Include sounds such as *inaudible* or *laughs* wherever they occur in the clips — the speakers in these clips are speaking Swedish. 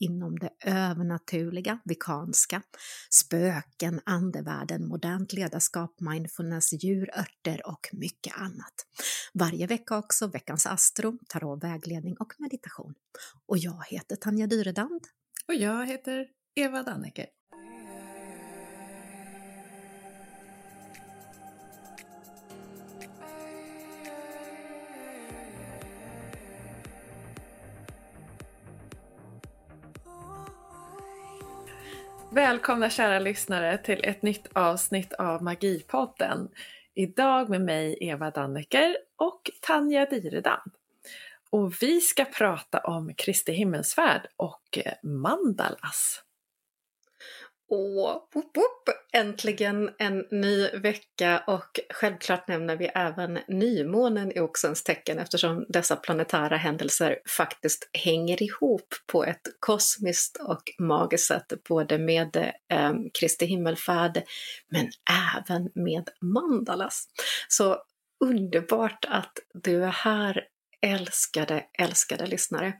inom det övernaturliga, vikanska, spöken, andevärlden, modernt ledarskap, mindfulness, djur, örter och mycket annat. Varje vecka också veckans astro, tarot, vägledning och meditation. Och jag heter Tanja Dyredand. Och jag heter Eva Danneke. Välkomna kära lyssnare till ett nytt avsnitt av Magipodden. Idag med mig Eva Dannecker och Tanja Diredand. Och vi ska prata om Kristi himmelsfärd och mandalas. Åh, whoop, whoop. äntligen en ny vecka och självklart nämner vi även nymånen i Oxens tecken eftersom dessa planetära händelser faktiskt hänger ihop på ett kosmiskt och magiskt sätt, både med eh, Kristi himmelfärd men även med mandalas. Så underbart att du är här älskade, älskade lyssnare.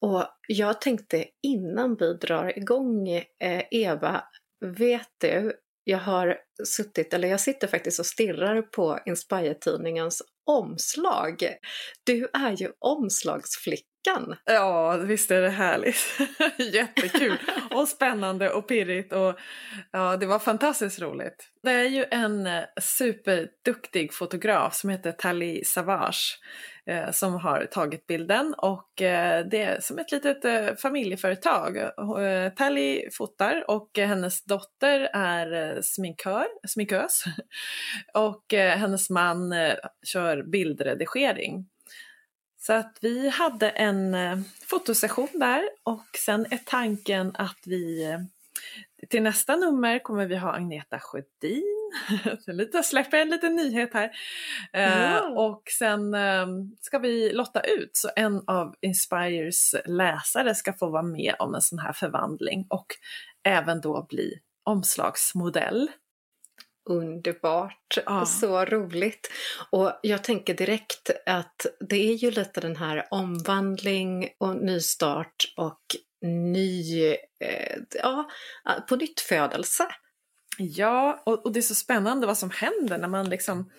Och jag tänkte innan vi drar igång, eh, Eva, vet du, jag har suttit, eller jag sitter faktiskt och stirrar på Inspire-tidningens omslag. Du är ju veckan. Ja, visst är det härligt. *laughs* Jättekul och spännande och pirrigt och ja, det var fantastiskt roligt. Det är ju en eh, superduktig fotograf som heter Tali Savage eh, som har tagit bilden och eh, det är som ett litet eh, familjeföretag. Eh, Tali Tally fotar och hennes dotter är eh, sminkör, sminkös *laughs* och hennes man kör bildredigering. Så att vi hade en fotosession där och sen är tanken att vi till nästa nummer kommer vi ha Agneta Sjödin *laughs* lite, släpper en liten nyhet här. Mm. och sen eh, ska vi lotta ut så en av Inspires läsare ska få vara med om en sån här förvandling och även då bli omslagsmodell. Underbart, ja. så roligt. Och jag tänker direkt att det är ju lite den här omvandling och nystart och ny, eh, ja, på nytt födelse Ja, och, och, det är så spännande vad som händer när man liksom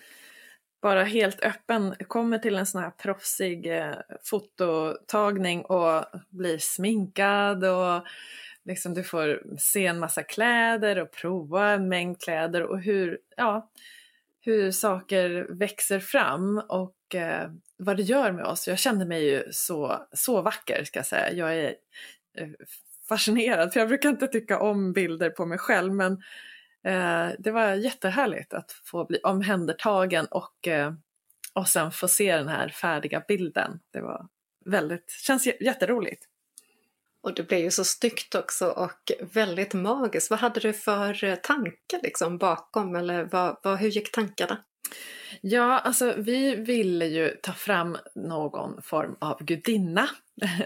bara helt öppen kommer till en sån här proffsig eh, fototagning och blir sminkad och liksom du får se en massa kläder och prova en mängd kläder och hur, ja, hur saker växer fram och eh, vad det gör med oss. Jag kände mig ju så, så vacker ska jag säga. Jag är eh, fascinerad för jag brukar inte tycka om bilder på mig själv men Eh, det var jättehärligt att få bli omhändertagen och, eh, och sen få se den här färdiga bilden. Det var väldigt, känns jätteroligt. Och det blev ju så snyggt också och väldigt magiskt. Vad hade du för eh, tankar liksom bakom eller vad, vad, hur gick tankarna? Ja, alltså vi ville ju ta fram någon form av gudinna.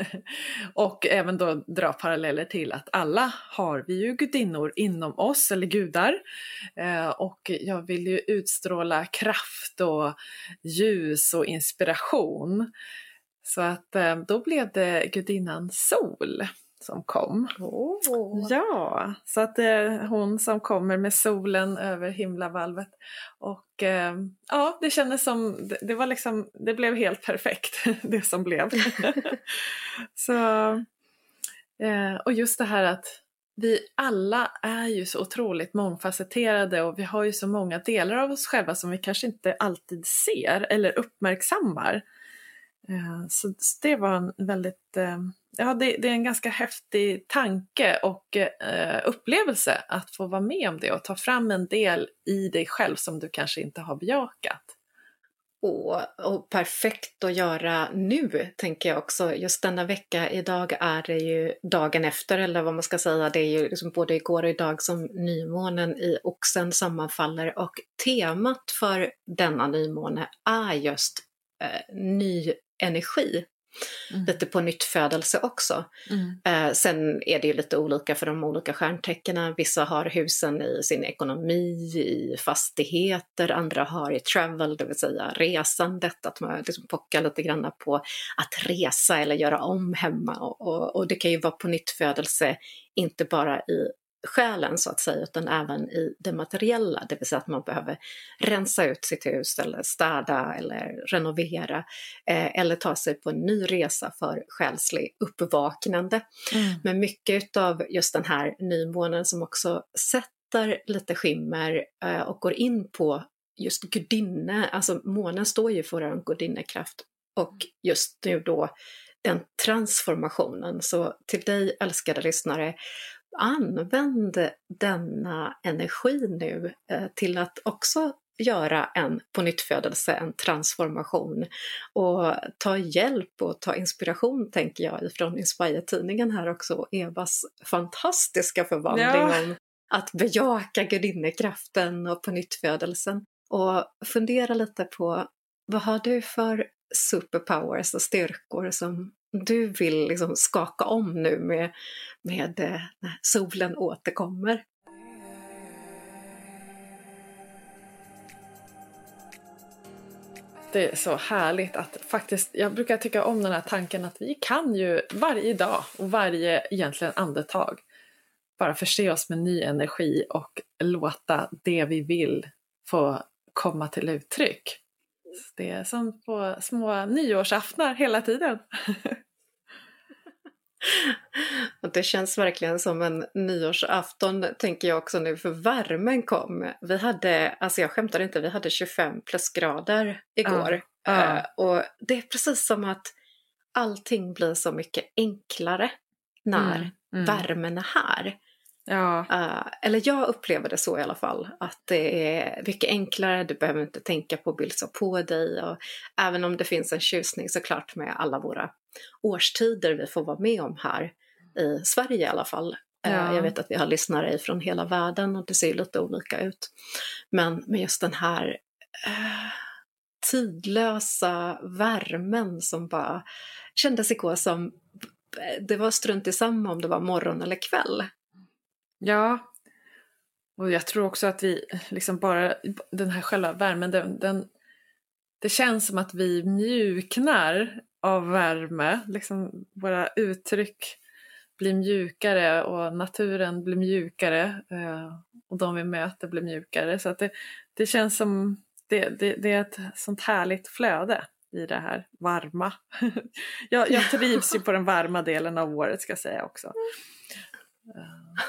*laughs* och även då dra paralleller till att alla har vi ju gudinnor inom oss, eller gudar. Eh, och jag vill ju utstråla kraft och ljus och inspiration. Så att eh, då blev det gudinnan Sol som kom. Oh. Ja, så att det är hon som kommer med solen över himlavalvet. Och eh, ja, det kändes som, det, det, var liksom, det blev helt perfekt *laughs* det som blev. *laughs* så, eh, och just det här att vi alla är ju så otroligt mångfacetterade och vi har ju så många delar av oss själva som vi kanske inte alltid ser eller uppmärksammar. Eh, så det var en väldigt eh, ja, det, det, är en ganska häftig tanke och eh, upplevelse att få vara med om det och ta fram en del i dig själv som du kanske inte har bejakat. Och, och, perfekt att göra nu, tänker jag också. Just denna vecka, idag är det ju dagen efter, eller vad man ska säga, det är ju liksom både igår och idag som nymånen i Oxen sammanfaller och temat för denna nymåne är just eh, ny energi. Mm. Lite på nytt födelse också. Mm. Eh, sen är det ju lite olika för de olika stjärntecknen. Vissa har husen i sin ekonomi, i fastigheter, andra har i travel, det vill säga resandet, att man liksom pockar lite grann på att resa eller göra om hemma. Och, och, och det kan ju vara på nytt födelse, inte bara i själen så att säga, utan även i det materiella, det vill säga att man behöver rensa ut sitt hus eller städa eller renovera eh, eller ta sig på en ny resa för själslig uppvaknande. Mm. Men mycket av just den här nymånen som också sätter lite skimmer eh, och går in på just gudinne, alltså månen står ju för en gudinnekraft och just nu då den transformationen. Så till dig älskade lyssnare, använd denna energi nu eh, till att också göra en pånyttfödelse, en transformation och ta hjälp och ta inspiration, tänker jag, ifrån Inspire-tidningen här också, Evas fantastiska förvandling ja. om att bejaka gudinnekraften och pånyttfödelsen och fundera lite på vad har du för superpowers och styrkor som du vill liksom skaka om nu med, med eh, när solen återkommer. Det är så härligt att faktiskt, jag brukar tycka om den här tanken att vi kan ju varje dag och varje egentligen andetag bara förse oss med ny energi och låta det vi vill få komma till uttryck. Det är som på små nyårsaftnar hela tiden. *laughs* Och det känns verkligen som en nyårsafton, tänker jag också nu, för värmen kom. Vi hade, alltså jag skämtar inte, vi hade 25 plusgrader igår. Uh, uh. Uh, och det är precis som att allting blir så mycket enklare när mm, mm. värmen är här. Ja. Uh, eller jag upplever det så i alla fall, att det är mycket enklare, du behöver inte tänka på att bilda på dig och även om det finns en tjusning såklart med alla våra årstider vi får vara med om här i Sverige i alla fall. Uh, ja. Jag vet att vi har lyssnare från hela världen och det ser lite olika ut. Men med just den här uh, tidlösa värmen som bara kändes igår som det var strunt i samma om det var morgon eller kväll. Ja, och jag tror också att vi liksom bara, den här själva värmen, den, den, det känns som att vi mjuknar av värme, liksom våra uttryck blir mjukare och naturen blir mjukare eh, och de vi möter blir mjukare. Så att det, det känns som, det, det, det är ett sånt härligt flöde i det här varma. *laughs* jag, jag trivs ju på den varma *laughs* delen av året ska jag säga också.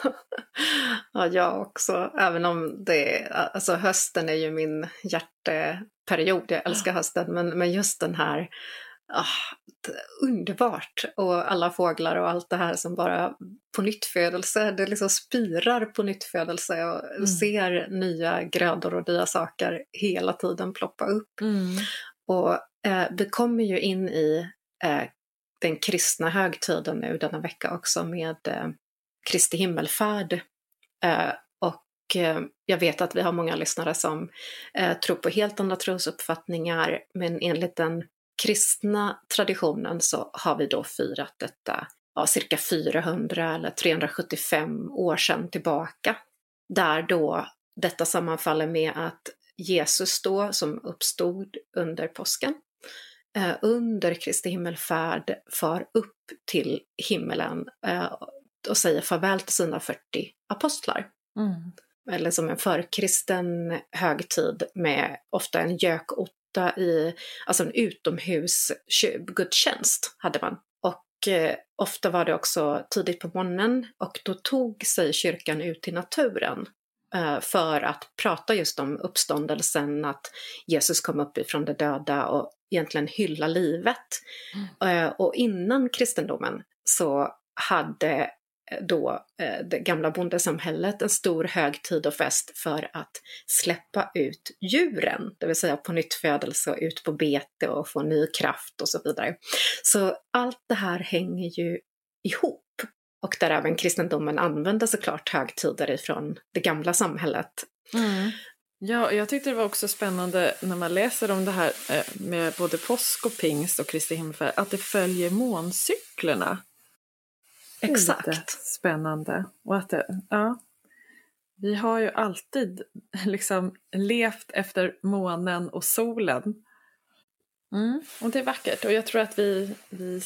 *laughs* ja, jag också. Även om det alltså hösten är ju min hjärteperiod. Jag älskar hösten, men, men just den här ah, underbart! Och alla fåglar och allt det här som bara på nyttfödelse, det liksom spirar på nyttfödelse och mm. ser nya grödor och nya saker hela tiden ploppa upp. Mm. Och eh, vi kommer ju in i eh, den kristna högtiden nu denna vecka också med eh, Kristi himmelfärd. Eh, och eh, jag vet att vi har många lyssnare som eh, tror på helt andra trosuppfattningar, men enligt den kristna traditionen så har vi då firat detta ja, cirka 400 eller 375 år sedan tillbaka. Där då detta sammanfaller med att Jesus då, som uppstod under påsken, under Kristi himmelfärd far upp till himmelen och säger farväl till sina 40 apostlar. Mm. Eller som en förkristen högtid med ofta en gökotta i, alltså en utomhusgudstjänst hade man. Och eh, ofta var det också tidigt på morgonen och då tog sig kyrkan ut i naturen eh, för att prata just om uppståndelsen, att Jesus kom upp ifrån de döda och egentligen hylla livet. Mm. Eh, och innan kristendomen så hade då eh, det gamla bondesamhället en stor högtid och fest för att släppa ut djuren, det vill säga på nytt födelse och ut på bete och få ny kraft och så vidare. Så allt det här hänger ju ihop och där även kristendomen använder såklart högtider ifrån det gamla samhället. Mm. Ja, jag tyckte det var också spännande när man läser om det här eh, med både påsk och pingst och Kristi himmelfärd, att det följer måncyklerna. Exakt. spännande. Och att det, ja, vi har ju alltid *laughs* liksom levt efter månen och solen. Mm, och det är vackert och jag tror att vi, vi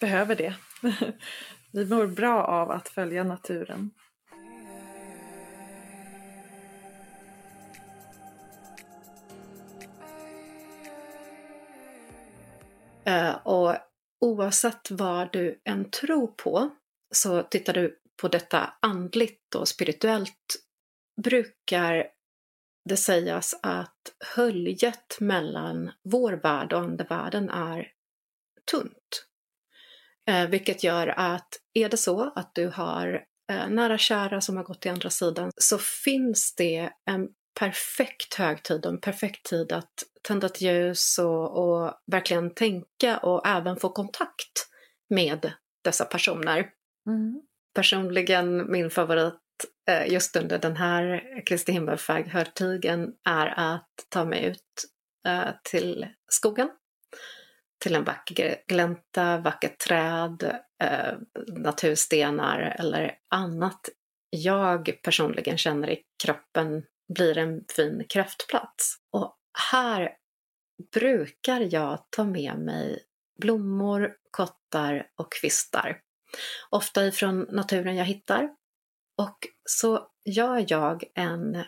behöver det. *laughs* vi mår bra av att följa naturen. Eh, och oavsett vad du än tror på, så tittar du på detta andligt och spirituellt, brukar det sägas att höljet mellan vår värld och andevärlden är tunt. Eh, vilket gör att är det så att du har eh, nära kära som har gått till andra sidan så finns det en perfekt högtid och en perfekt tid att tända ett ljus och, och verkligen tänka och även få kontakt med dessa personer. Mm. Personligen min favorit eh, just under den här Kristi himmelfärd-högtiden är att ta mig ut eh, till skogen. Till en vacker glänta, vackert träd, eh, naturstenar eller annat jag personligen känner i kroppen blir en fin kraftplats. Och här brukar jag ta med mig blommor, kottar och kvistar. Ofta ifrån naturen jag hittar. Och så gör jag en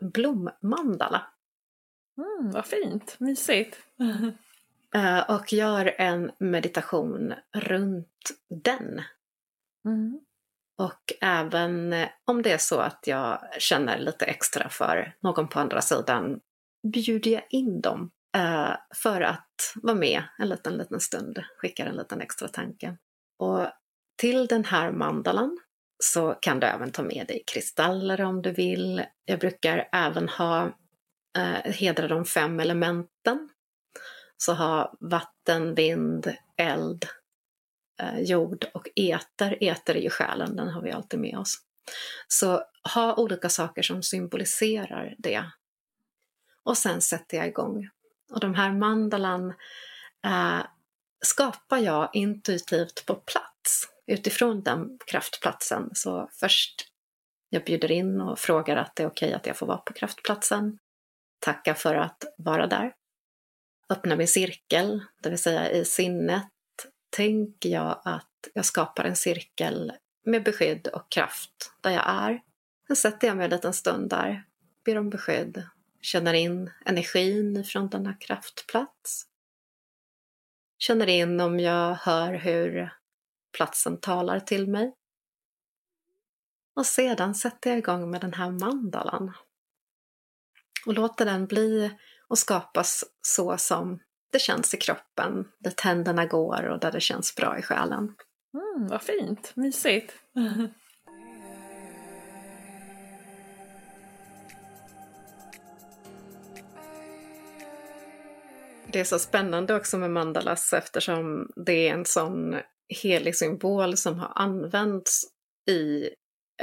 blommandala. Mm, vad fint, mysigt. *laughs* Eh, och gör en meditation runt den. Mm. Och även eh, om det är så att jag känner lite extra för någon på andra sidan bjuder jag in dem eh, för att vara med en liten, liten stund, skickar en liten extra tanke. Och till den här mandalan så kan du även ta med dig kristaller om du vill. Jag brukar även ha eh, hedra de fem elementen. Så ha vatten, vind, eld, Eh, jord och eter. Eter är ju själen, den har vi alltid med oss. Så ha olika saker som symboliserar det. Och sen sätter jag igång. Och de här mandalan eh, skapar jag intuitivt på plats utifrån den kraftplatsen. Så först jag bjuder in och frågar att det är okej att jag får vara på kraftplatsen. Tacka för att vara där. Öppna min cirkel, det vill säga i sinnet tänker jag att jag skapar en cirkel med beskydd och kraft där jag är. Sen sätter jag mig en liten stund där, ber om beskydd, känner in energin från denna kraftplats. Känner in om jag hör hur platsen talar till mig. Och sedan sätter jag igång med den här mandalan. Och låter den bli och skapas så som det känns i kroppen, där tänderna går och där det känns bra i själen. Mm, vad fint, mysigt. Det är så spännande också med mandalas eftersom det är en sån helig symbol som har använts i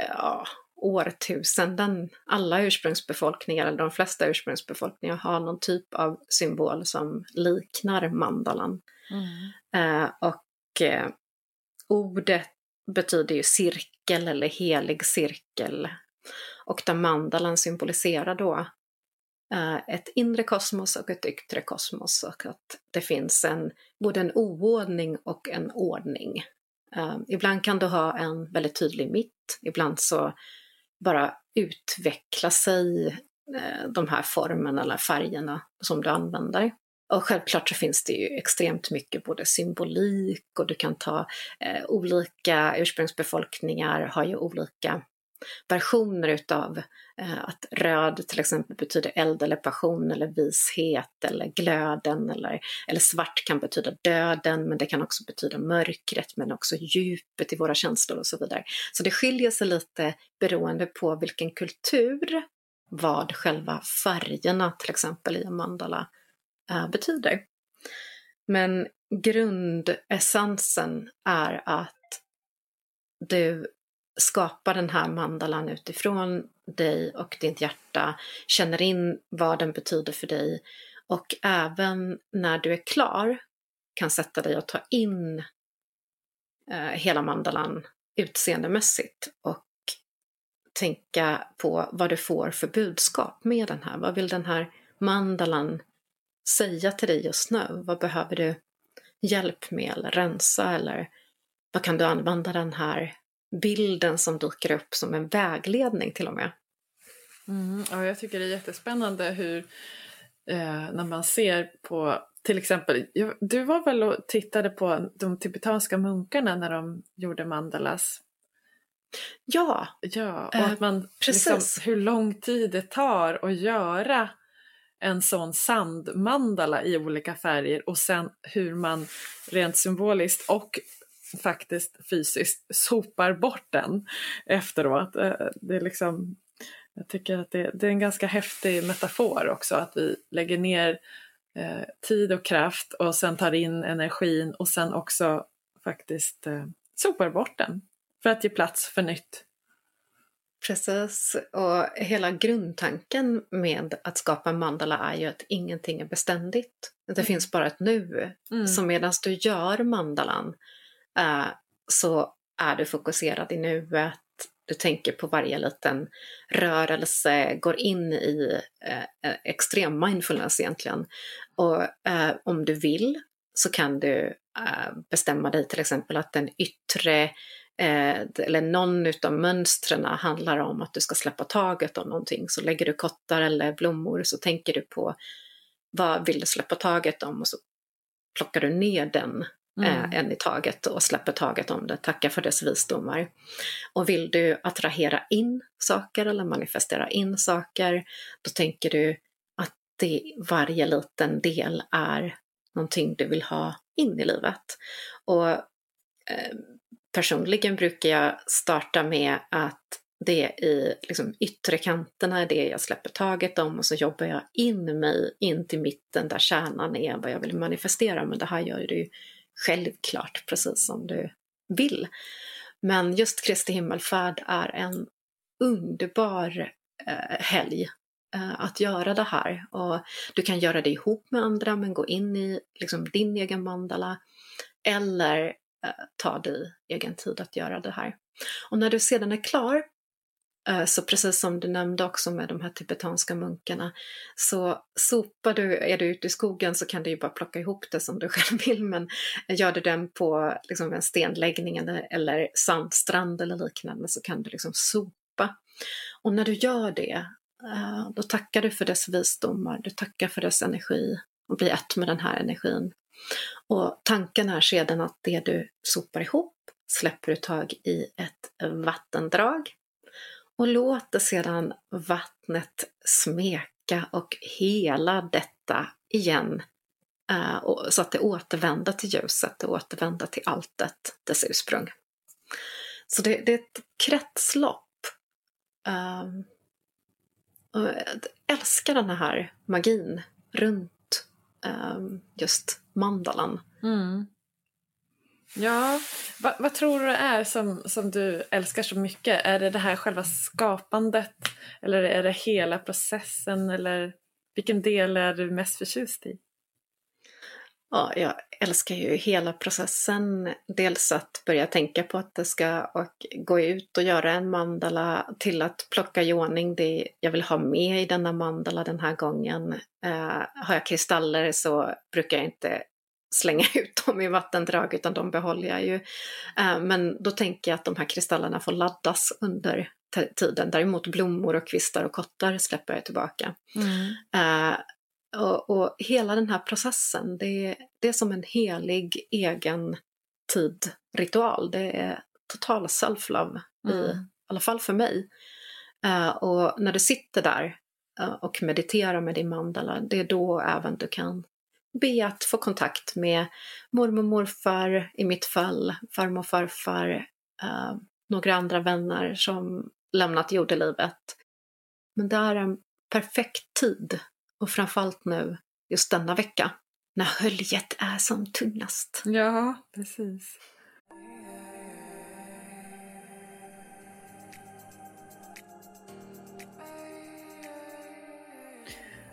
ja, årtusenden. Alla ursprungsbefolkningar, eller de flesta ursprungsbefolkningar, har någon typ av symbol som liknar mandalan. Mm. Eh, och eh, ordet betyder ju cirkel eller helig cirkel. Och där mandalan symboliserar då eh, ett inre kosmos och ett yttre kosmos och att det finns en, både en oordning och en ordning. Uh, ibland kan du ha en väldigt tydlig mitt, ibland så bara utveckla sig eh, de här formerna eller färgerna som du använder. Och självklart så finns det ju extremt mycket både symbolik och du kan ta eh, olika ursprungsbefolkningar har ju olika versioner utav eh, att röd till exempel betyder eld eller passion eller vishet eller glöden eller, eller svart kan betyda döden men det kan också betyda mörkret men också djupet i våra känslor och så vidare. Så det skiljer sig lite beroende på vilken kultur vad själva färgerna till exempel i en mandala eh, betyder. Men grundessensen är att du skapa den här mandalan utifrån dig och ditt hjärta, känner in vad den betyder för dig och även när du är klar kan sätta dig och ta in eh, hela mandalan utseendemässigt och tänka på vad du får för budskap med den här. Vad vill den här mandalan säga till dig just nu? Vad behöver du hjälp med eller rensa eller vad kan du använda den här bilden som dyker upp som en vägledning till och med? Mm, ja, jag tycker det är jättespännande hur eh, när man ser på till exempel, du var väl och tittade på de tibetanska munkarna när de gjorde mandalas? Ja, ja och att man, precis. Liksom, hur lång tid det tar att göra en sån sandmandala i olika färger och sen hur man rent symboliskt och faktiskt fysiskt sopar bort den efteråt. Eh, det är liksom, jag tycker att det, det är en ganska häftig metafor också, att vi lägger ner eh, tid och kraft och sen tar in energin och sen också faktiskt eh, sopar bort den för att ge plats för nytt. Precis, och hela grundtanken med att skapa mandala är ju att ingenting är beständigt. Det mm. finns bara ett nu. Mm. Så medan du gör mandalan eh, så är du fokuserad i nuet, du tänker på varje liten rörelse, går in i eh, eh, extrem mindfulness egentligen. Och eh, om du vill så kan du eh, bestämma dig till exempel att den yttre eh, eller någon utav mönstren handlar om att du ska släppa taget om någonting. Så lägger du kottar eller blommor så tänker du på vad vill du släppa taget om och så plockar du ner den mm. en i taget och släpper taget om det, tackar för dess visdomar. Och vill du attrahera in saker eller manifestera in saker, då tänker du att det, varje liten del är någonting du vill ha in i livet. Och eh, personligen brukar jag starta med att det i liksom, yttre kanterna är det jag släpper taget om och så jobbar jag in mig in till mitten där kärnan är vad jag vill manifestera. Men det här gör du självklart precis som du vill. Men just Kristi himmelfärd är en underbar eh, helg eh, att göra det här. Och du kan göra det ihop med andra men gå in i liksom, din egen mandala eller eh, ta dig egen tid att göra det här. Och när du sedan är klar Eh, så precis som du nämnde också med de här tibetanska munkarna, så sopar du, är du ute i skogen så kan du ju bara plocka ihop det som du *laughs* själv vill, men gör du den på liksom en stenläggning eller sandstrand eller liknande så kan du liksom sopa. Och när du gör det, eh, då tackar du för dess visdomar, du tackar för dess energi och blir ett med den här energin. Och tanken är sedan att det du sopar ihop släpper du tag i ett vattendrag och låter sedan vattnet smeka och hela detta igen eh, så att det återvänder till ljuset, det återvänder till alltet, dess ursprung. Så det, det är ett kretslopp. Ehm, jag älskar den här magin runt ehm, just mandalan. Mm. Ja, vad, vad, tror du det är som, som du älskar så mycket? Är det det här själva skapandet eller är det hela processen eller vilken del är du mest förtjust i? Ja, jag älskar ju hela processen. Dels att börja tänka på att det ska och gå ut och göra en mandala till att plocka i ordning det jag vill ha med i denna mandala den här gången. Eh, har jag kristaller så brukar jag inte slänga *laughs* ut dem i vattendrag utan de behåller jag ju. Eh, men då tänker jag att de här kristallerna får laddas under tiden. Däremot blommor och kvistar och kottar släpper jag tillbaka. Mm. Uh, och, och, hela den här processen, det, det är som en helig egen tid-ritual. Det är total self-love, mm. i, alla fall för mig. Uh, och när du sitter där och mediterar med din mandala, det är då även du kan be att få kontakt med mormor och morfar, i mitt fall farmor och farfar, eh, några andra vänner som lämnat jordelivet. Men det är en perfekt tid och framförallt nu, just denna vecka, när höljet är som tunnast. Ja, precis.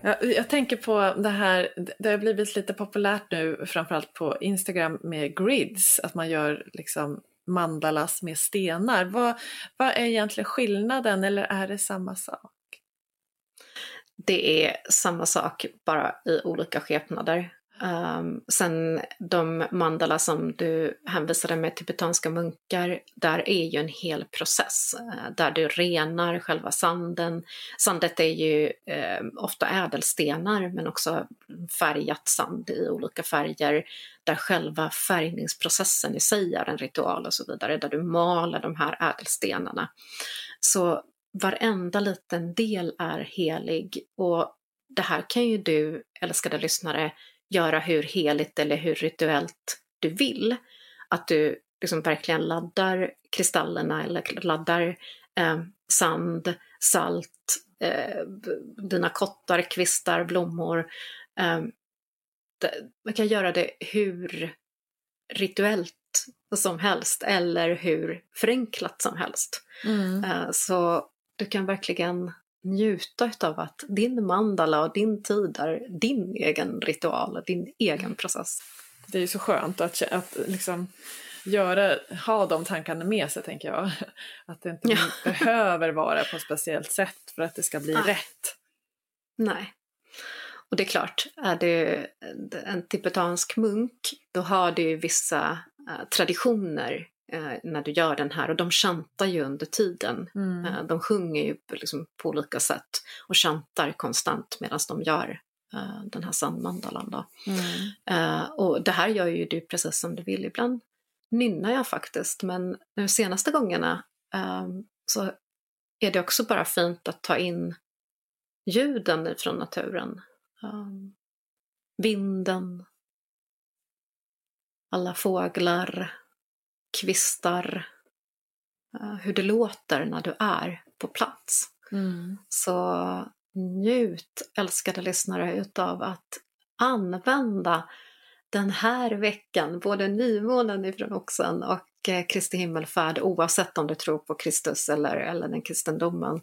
Jag, jag tänker på det här, det har blivit lite populärt nu framförallt på Instagram med grids, att man gör liksom mandalas med stenar. Vad, vad är egentligen skillnaden eller är det samma sak? Det är samma sak, bara i olika skepnader. Um, sen de mandala som du hänvisade med tibetanska munkar, där är ju en hel process uh, där du renar själva sanden. Sandet är ju uh, ofta ädelstenar men också färgat sand i olika färger där själva färgningsprocessen i sig är en ritual och så vidare, där du maler de här ädelstenarna. Så varenda liten del är helig och det här kan ju du, älskade lyssnare, göra hur heligt eller hur rituellt du vill. Att du liksom verkligen laddar kristallerna eller laddar eh, sand, salt, eh, dina kottar, kvistar, blommor. Eh, man kan göra det hur rituellt som helst eller hur förenklat som helst. Mm. Eh, så du kan verkligen njuta av att din mandala och din tid är din egen ritual, din egen process. Det är ju så skönt att, att liksom göra, ha de tankarna med sig tänker jag. *laughs* Att det inte ja. *laughs* behöver vara på ett speciellt sätt för att det ska bli Nej. rätt. Nej. Och det är klart, är du en tibetansk munk, då har du vissa uh, traditioner när du gör den här och de chantar ju under tiden. Mm. Uh, de sjunger ju liksom på olika sätt och chantar konstant medan de gör den här sandmandalan. Mm. och det här gör ju du precis som du vill. Ibland nynnar jag faktiskt, men de senaste gångerna så är det också bara fint att ta in ljuden från naturen. Um, vinden, alla fåglar, kvistar, uh, hur det låter när du är på plats. Mm. Så njut, älskade lyssnare, utav att använda den här veckan, både nymånen ifrån Oxen och eh, Kristi himmelfärd, oavsett om du tror på Kristus eller, eller den kristendomen,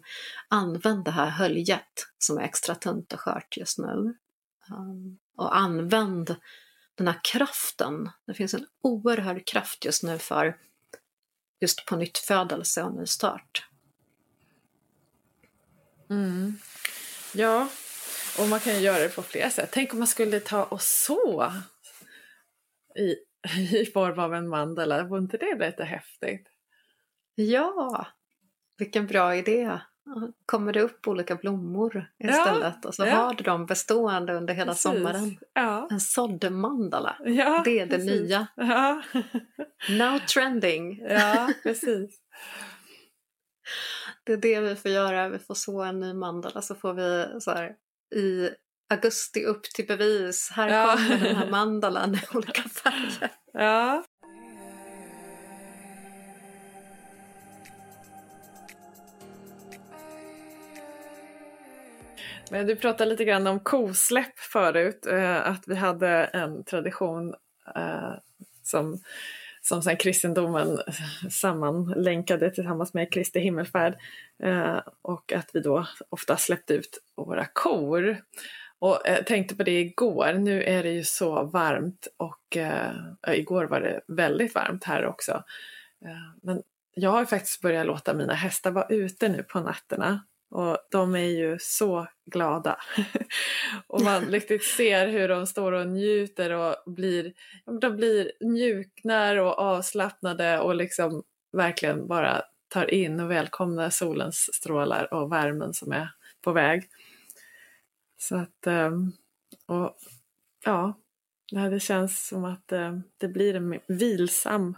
använd det här höljet som är extra tunt och skört just nu. Um, och använd den här kraften. Det finns en oerhörd kraft just nu för just på nytt födelse och nystart. Mm. Ja, och man kan ju göra det på flera sätt. Tänk om man skulle ta och så i, i form av en mandala. Vore inte det lite häftigt? Ja, vilken bra idé. Kommer det upp olika blommor istället ja, och så ja. har du dem bestående under hela precis. sommaren. Ja. En såddmandala, ja, det är det precis. nya. Ja. Now trending. Ja, precis. det är det vi får göra, vi får så en ny mandala så får vi så här, i augusti upp till bevis. Här kommer den här mandalan i olika färger. Ja. Men du pratade lite grann om kosläpp förut, eh, att vi hade en tradition eh, som, som sen kristendomen *laughs* sammanlänkade tillsammans med Kristi himmelfärd eh, och att vi då ofta släppte ut våra kor. Och jag tänkte på det igår, nu är det ju så varmt och eh, igår var det väldigt varmt här också. Eh, men jag har faktiskt börjat låta mina hästar vara ute nu på nätterna och de är ju så glada. *laughs* och man riktigt ser hur de står och njuter och blir, de blir mjuknar och avslappnade och liksom verkligen bara tar in och välkomnar solens strålar och värmen som är på väg. Så att, ehm, och ja, det känns som att ehm, det blir en vilsam,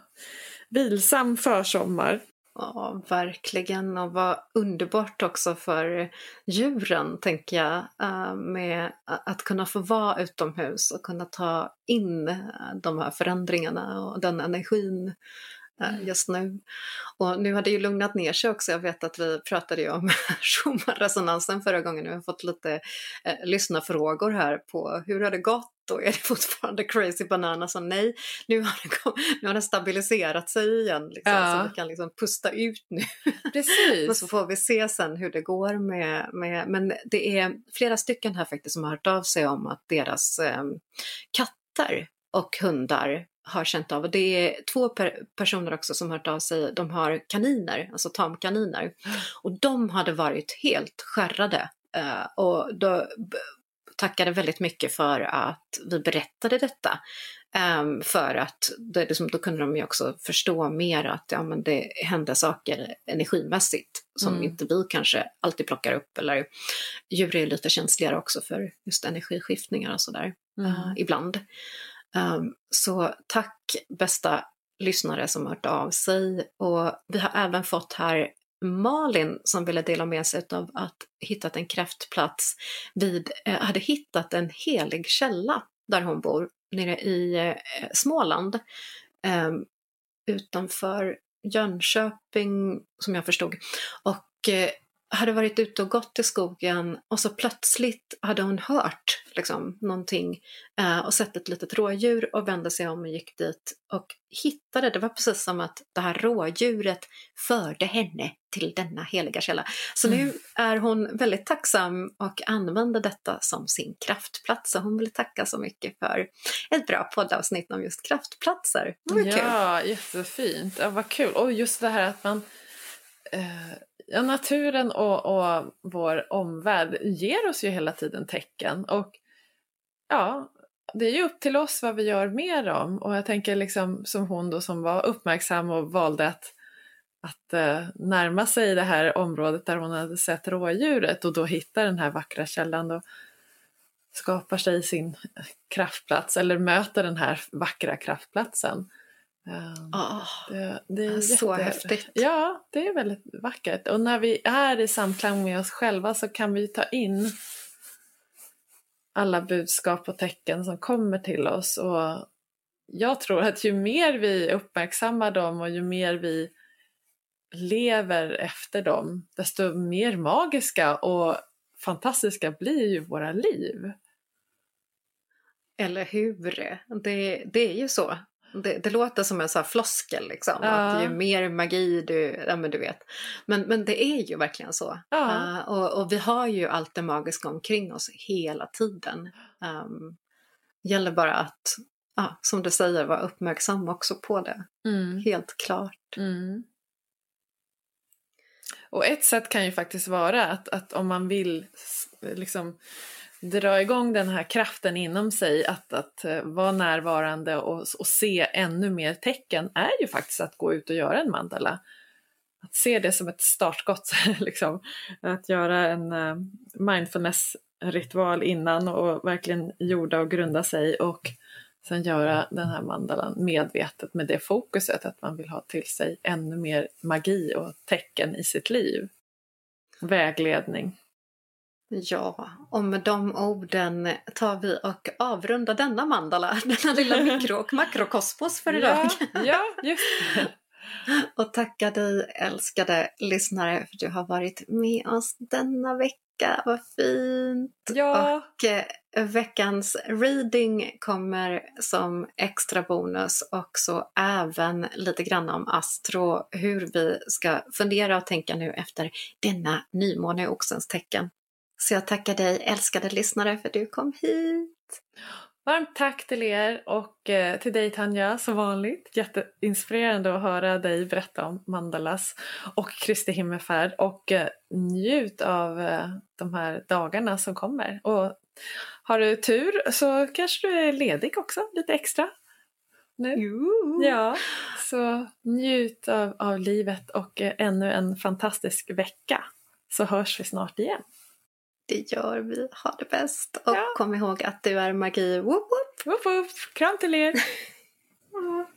vilsam försommar. Ja, verkligen. Och vad underbart också för djuren, tänker jag, eh, med att kunna få vara utomhus och kunna ta in eh, de här förändringarna och den energin Eh, mm. just nu. Och nu har det ju lugnat ner sig också. Jag vet att vi pratade ju om *laughs* Schumann-resonansen förra gången. Vi har fått lite eh, lyssnarfrågor här på hur har det gått då är det *laughs* fortfarande crazy banana. Så nej, nu har den, nu har den stabiliserat sig igen. Liksom, ja. Så vi kan liksom pusta ut nu. *laughs* Precis. och så får vi se sen hur det går med, med... Men det är flera stycken här faktiskt som har hört av sig om att deras eh, katter och hundar har känt av. Och det är två per personer också som hört av sig. De har kaniner, alltså tamkaniner. Mm. Och de hade varit helt skärrade. Uh, och då tackade väldigt mycket för att vi berättade detta. Um, för att det, liksom, då kunde de ju också förstå mer att ja, men det hände saker energimässigt som mm. inte vi kanske alltid plockar upp. Eller djur är lite känsligare också för just energiskiftningar och sådär mm. uh, ibland. Um, så tack bästa lyssnare som hört av sig och vi har även fått här Malin som ville dela med sig av att hittat en kraftplats vid, eh, hade hittat en helig källa där hon bor nere i eh, Småland eh, utanför Jönköping som jag förstod. Och eh, hade varit ute och gått i skogen och så plötsligt hade hon hört liksom, någonting eh, och sett ett litet rådjur och vände sig om och gick dit och hittade, det var precis som att det här rådjuret förde henne till denna heliga källa. Så mm. nu är hon väldigt tacksam och använder detta som sin kraftplats. Så hon vill tacka så mycket för ett bra poddavsnitt om just kraftplatser. ja, kul. jättefint. Ja, vad kul. Och just det här att man eh ja, naturen och, och vår omvärld ger oss ju hela tiden tecken. Och ja, det är ju upp till oss vad vi gör med dem. Och jag tänker liksom som hon då som var uppmärksam och valde att, att eh, närma sig det här området där hon hade sett rådjuret och då hittar den här vackra källan. Då skapar sig sin kraftplats eller möter den här vackra kraftplatsen. Oh, det, det är så häftigt. Ja, det är väldigt vackert. Och när vi är i samklang med oss själva så kan vi ta in alla budskap och tecken som kommer till oss. Och jag tror att ju mer vi uppmärksammar dem och ju mer vi lever efter dem, desto mer magiska och fantastiska blir ju våra liv. Eller hur? Det, det är ju så. Det, det, låter som en sån floskel liksom. Ja. Att ju mer magi du, ja men du vet. Men, men det är ju verkligen så. Ja. Uh, och, och, vi har ju allt det magiska omkring oss hela tiden. Um, gäller bara att, uh, som du säger, vara uppmärksam också på det. Mm. Helt klart. Mm. Och ett sätt kan ju faktiskt vara att, att om man vill liksom dra igång den här kraften inom sig att, att eh, vara närvarande och, och se ännu mer tecken är ju faktiskt att gå ut och göra en mandala. Att se det som ett startskott, *laughs* liksom. Att göra en eh, mindfulness-ritual innan och verkligen jorda och grunda sig och sen göra den här mandalan medvetet med det fokuset att man vill ha till sig ännu mer magi och tecken i sitt liv. Vägledning. Ja, och med de orden tar vi och avrundar denna mandala, *laughs* denna lilla *laughs* mikro och makrokosmos för idag. Ja, ja just *laughs* det. Och tacka dig älskade lyssnare för att du har varit med oss denna vecka. Vad fint! Ja. Och eh, veckans reading kommer som extra bonus också även lite grann om astro, hur vi ska fundera och tänka nu efter denna nymåne i Oxens tecken. Så jag tackar dig älskade lyssnare för att du kom hit. Varmt tack till er och eh, till dig Tanja som vanligt. Jätteinspirerande att höra dig berätta om Mandalas och Kristi himmelfärd och eh, njut av eh, de här dagarna som kommer. Och har du tur så kanske du är ledig också lite extra nu. Jo. Ja, så njut av, av livet och ännu en fantastisk vecka så hörs vi snart igen. Det gör vi. Ha det bäst. Och ja. kom ihåg att du är magi. Woop, woop. Woop, woop. Kram till er. *laughs*